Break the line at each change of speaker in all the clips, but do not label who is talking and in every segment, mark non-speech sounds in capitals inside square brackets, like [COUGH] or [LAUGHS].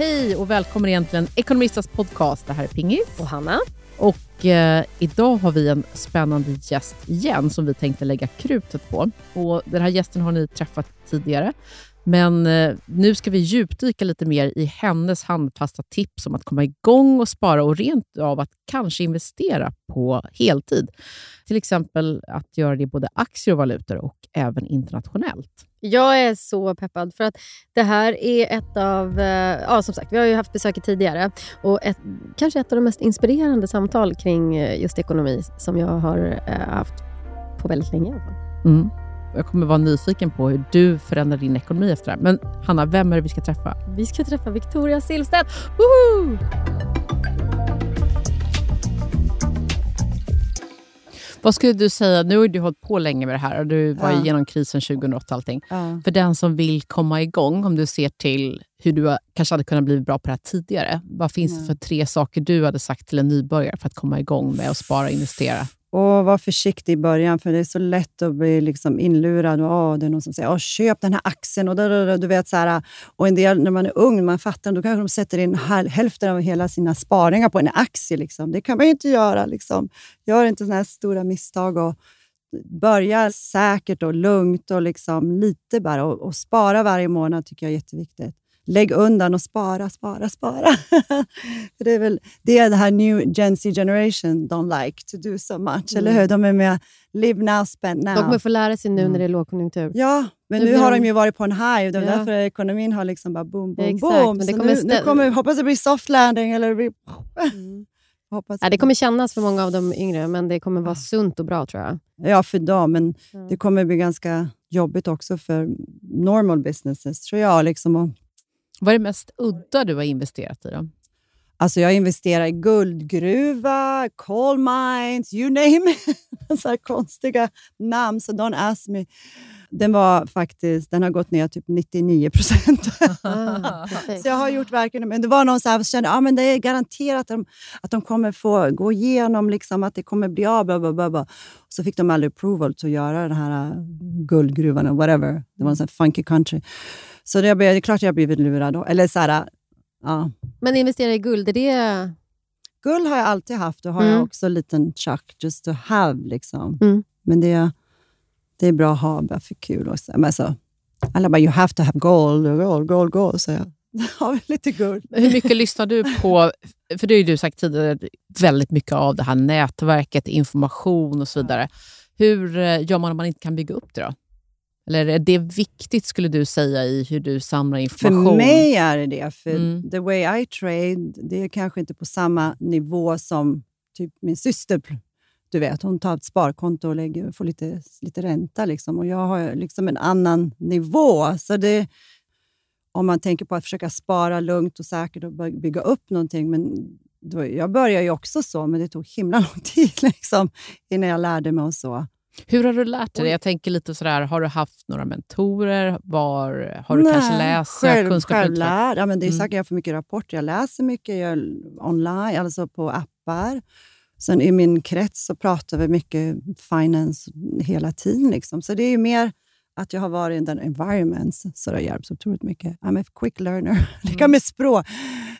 Hej och välkommen till en Ekonomistas podcast. Det här är Pingis.
Och Hanna.
Och eh, idag har vi en spännande gäst igen som vi tänkte lägga krutet på. Och Den här gästen har ni träffat tidigare. Men eh, nu ska vi djupdyka lite mer i hennes handfasta tips om att komma igång och spara och rent av att kanske investera på heltid. Till exempel att göra det i både aktier och valutor och även internationellt.
Jag är så peppad för att det här är ett av... eh, Ja, som sagt, vi har ju haft besöket tidigare och ett, kanske ett av de mest inspirerande samtal kring eh, just ekonomi som jag har eh, haft på väldigt länge.
Mm. Jag kommer vara nyfiken på hur du förändrar din ekonomi efter det här. Men Hanna, vem är det vi ska träffa?
Vi ska träffa Victoria Silvstedt. Woho!
Vad skulle du säga, nu har du hållit på länge med det här och du var
Ja.
igenom krisen 2008 och allting.
Ja.
För den som vill komma igång, om du ser till hur du kanske hade kunnat bli bra på det här tidigare. Vad finns det
Ja.
för tre saker du hade sagt till en nybörjare för att komma igång med att spara och investera?
Och var försiktig i början, för det är så lätt att bli liksom inlurad. Och, oh, det är någon som säger oh, köp den här aktien. Och, du vet, så här, och en del, när man är ung, man fattar, då kanske de sätter in hälften av hela sina sparingar på en aktie. Liksom. Det kan man ju inte göra. Liksom. Gör inte såna här stora misstag. Och börja säkert och lugnt och liksom lite bara. Och, och spara varje månad tycker jag är jätteviktigt. Lägg undan och spara, spara, spara. [LAUGHS] För det är väl det är det här new Gen Z generation don't like to do so much, eller hur? De är med live now, spend now.
De kommer få lära sig nu
Mm.
när det är lågkonjunktur.
Ja, men
Nu
nu, har
de-
ju varit på en high det är
Ja.
därför ekonomin har liksom bara boom, boom,
Exakt,
boom.
men det kommer
nu, nu kommer, hoppas det blir soft landing. Eller det blir, [LAUGHS] hoppas
Ja, det kommer kännas för många av de yngre, men det kommer vara sunt och bra tror jag.
Ja, för dem, men det kommer bli ganska jobbigt också för normal businesses, tror jag. Liksom.
Vad är det mest udda du har investerat i? Då?
Alltså jag investerar i guldgruva, coal mines, you name it. [LAUGHS] Så här konstiga namn, så don't ask me. Den, var faktiskt, den har gått ner typ 99 procent.
Ah,
så jag har gjort verkligen men det. var någon som kände att ah, det är garanterat att de, att de kommer få gå igenom, liksom, att det kommer bli av. Bla, bla, bla, bla. Så fick de aldrig approval till att göra den här äh, guldgruvan och whatever. Det var en sån här funky country. Så det, är klart jag har blivit lurad. Då. Eller så här, ja.
Men investera i guld, är det...
Guld har jag alltid haft och har
Mm.
jag också en liten chuck just to have. Liksom.
Mm.
Men det, det är bra att ha bara för kul. Också. Men alltså, alla bara, you have to have gold, gold, gold, gold. Så jag [LAUGHS] har lite guld.
Hur mycket lyssnar du på, för det har ju du sagt tidigare, väldigt mycket av det här nätverket, information och så vidare. Hur eh, gör man om man inte kan bygga upp det då? Eller är det viktigt skulle du säga i hur du samlar
För
information?
mig är det det. För
Mm.
the way I trade, det är kanske inte på samma nivå som typ min syster. Du vet, hon tar ett sparkonto och lägger, får lite, lite ränta. Liksom. Och jag har liksom en annan nivå. Så det, om man tänker på att försöka spara lugnt och säkert och bygga upp någonting. Men då, jag började ju också så, men det tog himla [LAUGHS] lång tid liksom, innan jag lärde mig och så.
Hur har du lärt dig det? Jag tänker lite sådär, har du haft några mentorer? Var, har du kanske läst
själv,
kunskap?
självlärd. Ja, men det är
Mm.
säkert jag får mycket rapporter. Jag läser mycket jag, online, alltså på appar. Sen i min krets så pratar vi mycket finance hela tiden. Liksom. Så det är ju mer att jag har varit i den environments så det har hjälpt så otroligt mycket. I'm a quick learner. [LAUGHS] Lika med språk.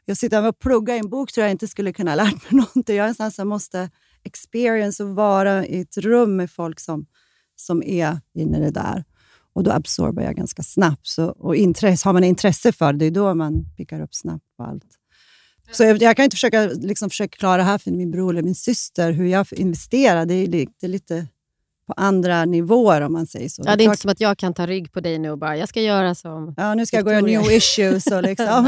Jag sitter och pluggar i en bok tror jag inte skulle kunna ha lärt mig [LAUGHS] någonting. Jag är en sån som måste experience att vara i ett rum med folk som, som är inne i det där. Och då absorbar jag ganska snabbt. Så, och intresse, har man intresse för det, det är då man pickar upp snabbt på allt. Så jag, jag kan inte försöka, liksom, försöka klara det här för min bror eller min syster, hur jag investerar. Det är, det är lite på andra nivåer om man säger så.
Ja, det är inte som att jag kan ta rygg på dig nu och bara, jag ska göra som...
Ja, nu ska jag gå
Victoria.
new issues. [LAUGHS] Och liksom. [LAUGHS]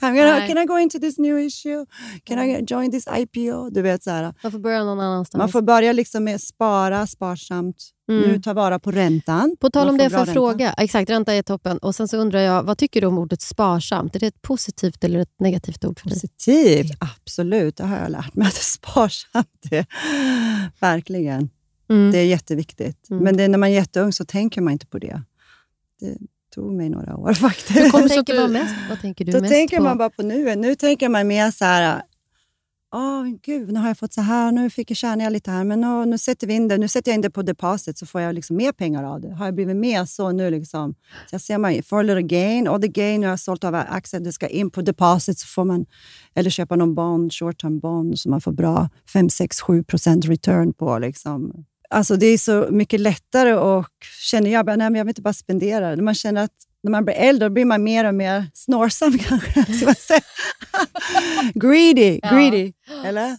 I'm gonna,
Nej.
can I go into this new issue? Can I join this IPO? Du vet, så här.
Man får börja någon annanstans.
Man får börja liksom med spara sparsamt.
Mm.
Nu ta vara på räntan.
På tal om det, får jag
ränta.
fråga. Exakt, ränta är toppen. Och Sen så undrar jag, vad tycker du om ordet sparsamt? Är det ett positivt eller ett negativt ord för dig?
Positivt, absolut. Det har jag lärt mig att det är sparsamt. Det. Verkligen.
Mm.
Det är jätteviktigt.
Mm.
Men det, när man är jätteung så tänker man inte på det. Det tog mig några år [LAUGHS] faktiskt.
Hur kommer
tänker,
du-
man mest, vad tänker du
Då
mest
tänker
på?
man bara på nuet. Nu tänker man mer så här, Åh, gud, nu har jag fått så här, nu fick jag tjäna lite här, men nu, nu sätter vi in det. Nu sätter jag in det på deposit så får jag liksom mer pengar av det. Har jag blivit mer så nu? Liksom. Så jag ser man får a little gain, och the gain jag har sålt av aktier, det ska in på deposit så får man, eller köpa någon bond, short term bond, så man får bra 5, 6, 7 procent return på. Liksom. Alltså det är så mycket lättare och känner jag, bara, nej, men jag vill inte bara spendera. Man känner att när man blir äldre blir man mer och mer snårsam [LAUGHS] kanske. greedy, [LAUGHS] greedy. Ja. Eller?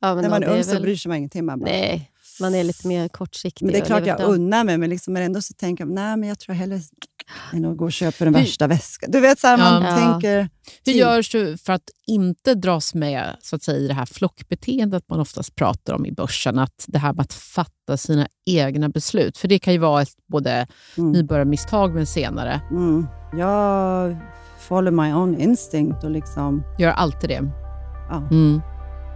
Ja, när man är ung så väl... bryr sig man ingenting. Man bara...
Nej, man är lite mer kortsiktig.
Men det är klart jag unnar mig, men, liksom, men ändå så tänker jag nej, men jag tror hellre än att gå och köpa den värsta väskan. Du vet, så här, man ja. tänker...
Hur görs du för att inte dras med så att säga, i det här flockbeteendet man oftast pratar om i börsen? Att det här med att fatta sina egna beslut. För det kan ju vara ett både mm. nybörjarmisstag men senare.
Mm. Jag follow my own instinct. Och liksom...
Gör alltid det?
Ja.
Mm.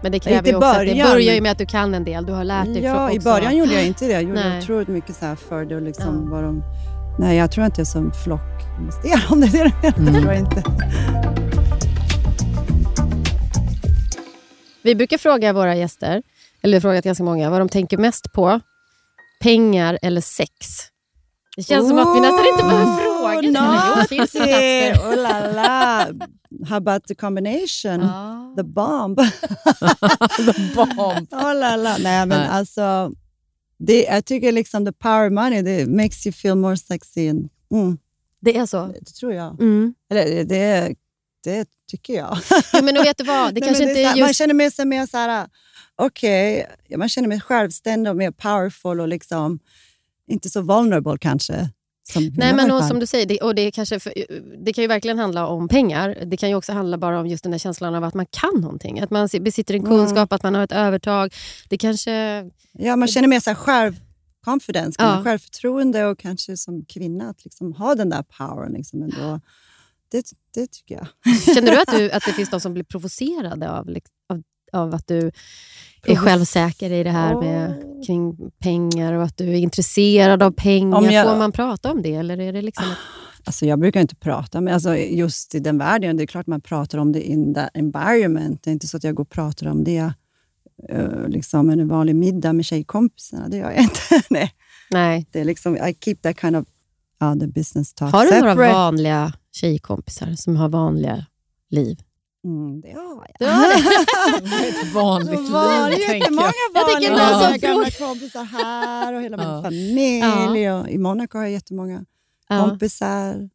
Men det kräver ju också början, att det börjar ju med att du kan en del. Du har lärt dig.
Ja, i början gjorde jag inte det. Jag gjorde Nej. otroligt mycket så här för det. Och liksom ja. de, nej, jag tror inte jag är som flockinvesterare [LAUGHS] om det är det du mm. tror jag inte.
Vi brukar fråga våra gäster, eller vi har frågat ganska många, vad de tänker mest på. Pengar eller sex? Det känns oh, som att vi nästan inte behöver fråga.
Naughty! [LAUGHS] Oh la la! How about the combination? Ah. The bomb. [LAUGHS]
the bomb.
oh la la. Nej, men Nej. alltså, det, jag tycker liksom the power money det makes you feel more sexy. And, mm.
Det är så?
Det, tror jag. Mm. Eller det, det tycker jag.
ja, men vet du vad? Det [LAUGHS] Nej, kanske inte
är
just...
Man känner sig mer så här, okej, okay, man känner sig självständig och mer powerful och liksom inte så vulnerable kanske.
Nej, men och, som du säger, det, och det, kanske för, det kan ju verkligen handla om pengar. Det kan ju också handla bara om just den där känslan av att man kan någonting. Att man besitter en kunskap, mm. att man har ett övertag. Det kanske...
Ja, man känner mer så här ja. självförtroende och kanske som kvinna att liksom ha den där powern. Liksom ändå. Det, det tycker jag.
Känner du att, du att det [LAUGHS] finns de som blir provocerade av, av, av att du är självsäker i det här med, kring pengar och att du är intresserad av pengar. Jag, Får man prata om det? Eller är det liksom ett...
alltså jag brukar inte prata, men alltså just i den världen, det är klart man pratar om det in the environment. Det är inte så att jag går och pratar om det uh, liksom en vanlig middag med tjejkompisarna. Det gör jag inte. [LAUGHS] Nej.
Nej.
Det är liksom, I keep that kind of uh, the business talk
Har du separate. några vanliga tjejkompisar som har vanliga liv?
Mm, det har jag. [LAUGHS]
Det har ett vanligt liv,
var jättemånga vanliga jag. Jag gamla kompisar här och hela min familj. Ja. Och I Monaco har jag jättemånga ja. kompisar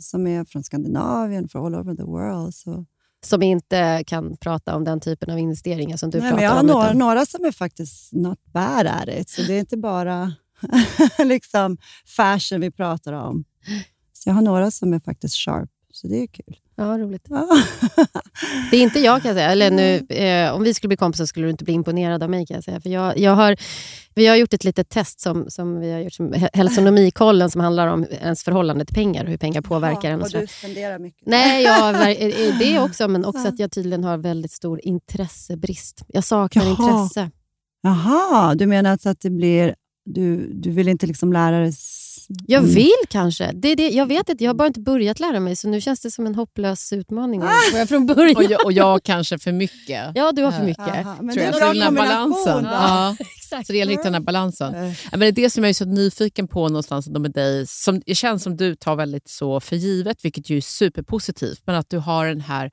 som är från Skandinavien, från all over the world. Så.
Som inte kan prata om den typen av investeringar som du
Nej,
pratar
men jag
om?
Jag har några, några som är faktiskt not bad at it, så det är inte bara [LAUGHS] liksom fashion vi pratar om. Så jag har några som är faktiskt sharp, så det är kul.
Ja, roligt. Ja. [LAUGHS] det är inte jag kan jag säga. Eller nu, eh, om vi skulle bli kompisar skulle du inte bli imponerad av mig kan jag säga. För jag, jag har, vi har gjort ett litet test som, som vi har gjort som hälsonomikollen som handlar om ens förhållande till pengar och hur pengar påverkar
en.
Och,
och du spenderar mycket.
Nej, jag, [LAUGHS] det också, men också att jag tydligen har väldigt stor intressebrist. Jag saknar Jaha. intresse.
Jaha, du menar alltså att det blir du, du vill inte liksom lära dig...
Jag mm. vill kanske. Det är det, jag vet inte, jag har bara inte börjat lära mig, så nu känns det som en hopplös utmaning. Ah! från början.
Och jag, och jag kanske för mycket. [LAUGHS]
Ja, du har för mycket.
Aha, men tror det är en bra balansen.
Ja. [LAUGHS] Exakt. Så det gäller att hitta den här balansen. Ja, men det är det som jag är så nyfiken på någonstans med dig. Som, det känns som du tar väldigt så för givet, vilket ju är superpositivt, men att du har den här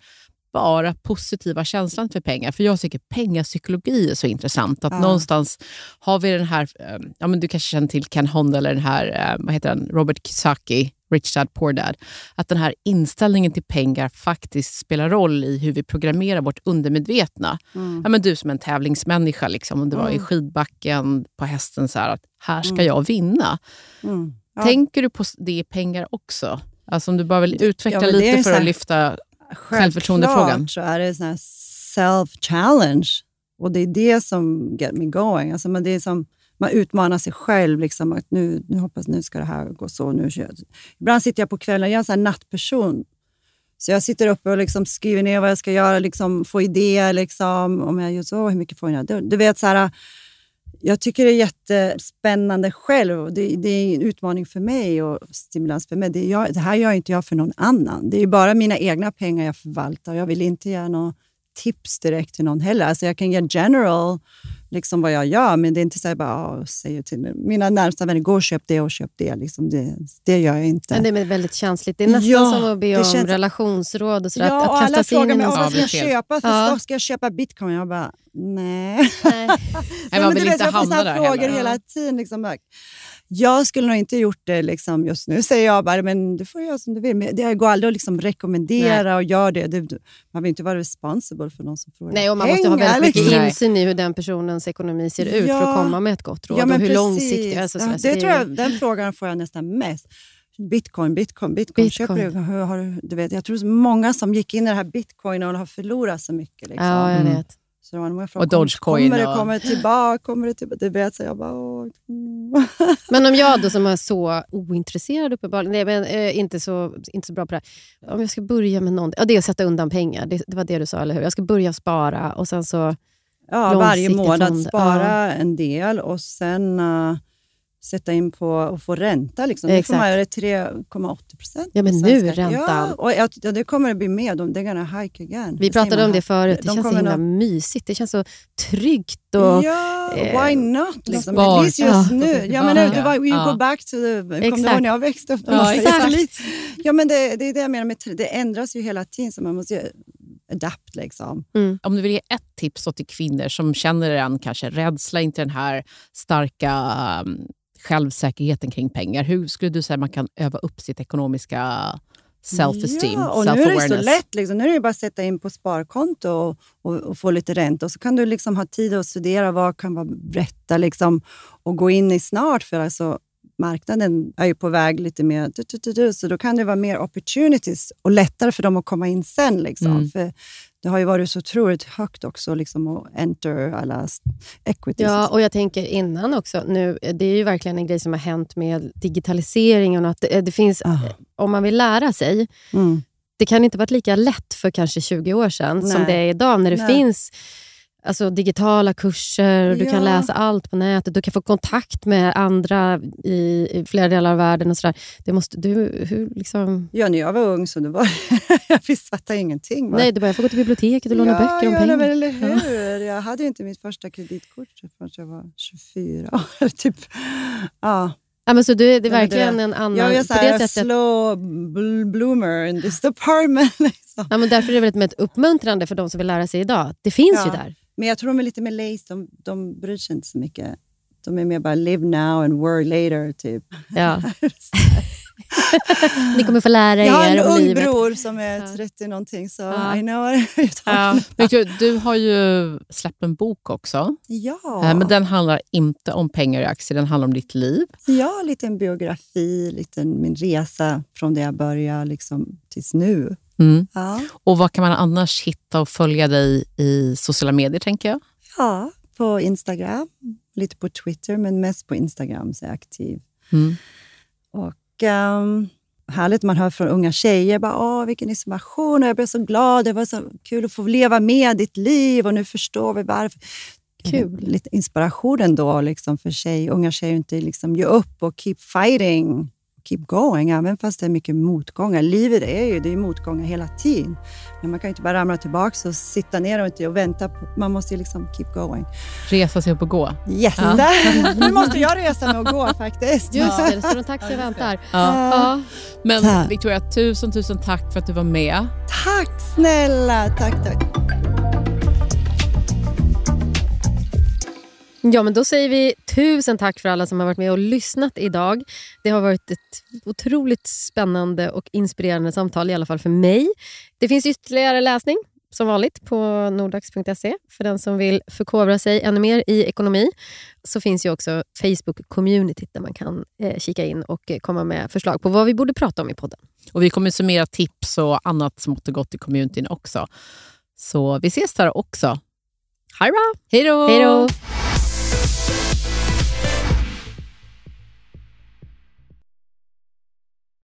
bara positiva känslan för pengar. För jag tycker pengapsykologi är så intressant. Att ja. någonstans har vi den här, eh, ja, men du kanske känner till Ken Honda eller den här, eh, vad heter den, Robert Kiyosaki, Rich Dad Poor Dad. Att den här inställningen till pengar faktiskt spelar roll i hur vi programmerar vårt undermedvetna. Mm. Ja, men du som en tävlingsmänniska, liksom, om du mm. var i mm. skidbacken på hästen, så här, att här ska mm. jag vinna. Mm. Ja. Tänker du på det i pengar också? Alltså om du bara vill utveckla ja, lite för att lyfta självförtroendefrågan?
så är det en self-challenge. Och det är det som get me going. Alltså man, det är som, man utmanar sig själv. Liksom, att nu, nu hoppas nu ska det här gå så. Nu kör Ibland sitter jag på kvällen, jag är en sån nattperson. Så jag sitter uppe och liksom skriver ner vad jag ska göra, liksom, få idéer. Liksom, om jag gör så, hur mycket får jag? Du, du vet, så här, jag tycker det är jättespännande själv. Det, det, är en utmaning för mig och stimulans för mig. Det, jag, det här gör inte jag för någon annan. Det är bara mina egna pengar jag förvaltar. Jag vill inte ge några tips direkt till någon heller. Alltså jag kan ge general liksom vad jag gör, men det är inte så att jag bara säger till mina närmsta vänner, gå och köp det och köp det. Liksom det, det gör jag inte.
Men det är väldigt känsligt. Det är nästan ja, som att be om känns... relationsråd och sådär.
Ja,
att,
att kasta sig in i något. Vad ska jag köpa? Ja. Ska jag köpa bitcoin? Jag bara, nej. nej. [LAUGHS]
nej man vill inte hamna där
frågor heller. hela tiden. Liksom. Jag skulle nog inte gjort det liksom just nu, [LAUGHS] säger jag bara. Men du får göra som du vill. Men det går aldrig att liksom rekommendera Nej. och göra det. det. Man vill inte vara responsible för någon som frågar
Nej, och man måste ha väldigt mycket liksom. insyn i hur den personens ekonomi ser ut ja. för att komma med ett gott råd. Ja, och hur långsiktigt... Alltså,
ja, det, det tror jag, den frågan får jag nästan mest. Bitcoin, bitcoin, bitcoin. bitcoin. Köper du, hur har du, du vet, jag tror många som gick in i det här bitcoin och har förlorat så mycket. Liksom.
Ja, jag vet.
Så det var
många frågor, och Dogecoin.
Kommer det kommer tillbaka? Kommer det tillbaka? Du vet, så jag bara... Åh. [LAUGHS]
Men om jag då som är så ointresserad uppenbarligen, nej, men, eh, inte, så, inte så bra på det här. Om jag ska börja med någonting, ja, det är att sätta undan pengar. Det, det, var det du sa, eller hur? Jag ska börja spara och sen så...
Ja, varje månad spara ja. en del och sen... Uh, sätta in på och få ränta. Liksom. Nu får man göra 3,80 procent.
Ja, men nu räntan. Ja,
och ja, det kommer att bli mer. De, they're gonna hike again.
Vi pratade om det förut. Det de känns så himla nå... mysigt. Det känns så tryggt. Och,
ja, eh, why not? Liksom. Least just ja. nu. Ja, men nu, det var, you go back to the... Kommer du ihåg när jag växte upp?
Ja, [LAUGHS] exakt.
ja, men det, det är det jag menar. Med, det ändras ju hela tiden, så man måste adapt. Liksom.
Mm. Om du vill ge ett tips till kvinnor som känner en kanske rädsla inför den här starka um, självsäkerheten kring pengar. Hur skulle du säga att man kan öva upp sitt ekonomiska self-esteem, ja,
och
Nu
är det så lätt. Liksom. Nu är det bara att sätta in på sparkonto och, och, och, få lite ränta. Och så kan du liksom ha tid att studera vad kan vara rätta liksom, och gå in i snart. För alltså, marknaden är ju på väg lite mer... Så då kan det vara mer opportunities och lättare för dem att komma in sen. Liksom. Mm. För det har ju varit så otroligt högt också liksom, att enter alla equities.
Ja, och jag tänker innan också. Nu, det är ju verkligen en grej som har hänt med digitaliseringen. Och att det, det finns, ah. Om man vill lära sig, mm. det kan inte varit lika lätt för kanske 20 år sedan Nej. som det är idag när det Nej. finns alltså, digitala kurser, och du ja. kan läsa allt på nätet, du kan få kontakt med andra i, i flera delar av världen. och så Det måste, du, hur, liksom...
Ja, när jag var ung så det var, [LAUGHS] jag visste fattade ingenting.
Va? Nej, du bara, jag får gå till biblioteket och låna ja, böcker om ja, pengar.
Eller hur? Jag hade inte mitt första kreditkort förrän jag var 24 [LAUGHS] typ. Ja.
Ja, men så du, det är verkligen en annan...
Jag är så här, sättet... slow bloomer in this department. [LAUGHS] Liksom.
Ja, men därför är det väldigt uppmuntrande för de som vill lära sig idag. Det finns ja. ju där.
Men jag tror de är lite mer lazy. De, de bryr sig inte så mycket. De är mer bara live now and worry later. Typ.
Ja. [LAUGHS] [LAUGHS] Ni kommer få lära er
Jag har
en
ung
livet.
bror som är 30 någonting, så ja. I know [LAUGHS]
ja. du, du har ju släppt en bok också.
Ja.
Eh, men den handlar inte om pengar i aktier, den handlar om ditt liv.
Ja, lite en biografi, lite min resa från det jag började liksom, tills nu.
Mm. Ja. Och Var kan man annars hitta och följa dig i sociala medier, tänker jag?
Ja, på Instagram, lite på Twitter, men mest på Instagram så är jag aktiv.
Mm.
Och um, Härligt man hör från unga tjejer, bara, Åh, vilken inspiration, och jag blev så glad, det var så kul att få leva med ditt liv och nu förstår vi varför.
Kul.
Lite inspiration ändå liksom, för tjej, unga tjejer, inte liksom, ge upp och keep fighting keep going, även fast det är mycket motgångar. Livet är ju det är motgångar hela tiden. Men man kan inte bara ramla tillbaka och sitta ner och, inte och vänta. På, man måste liksom keep going.
Resa sig upp och gå.
Yes! Ja. [LAUGHS] nu måste jag resa mig och gå faktiskt.
Just det, det står en taxi och väntar.
Ja. ja. Men. Victoria, tusen, tusen tack för att du var med.
Tack snälla! Tack, tack.
Ja, men då säger vi tusen tack för alla som har varit med och lyssnat idag. Det har varit ett otroligt spännande och inspirerande samtal, i alla fall för mig. Det finns ytterligare läsning som vanligt på nordax.se för den som vill förkovra sig ännu mer i ekonomi. Så finns ju också Facebook-communityt där man kan eh, kika in och komma med förslag på vad vi borde prata om i podden.
Och Vi kommer summera tips och annat som och gott i communityn också. Så vi ses där också.
Hej då!
Hej då!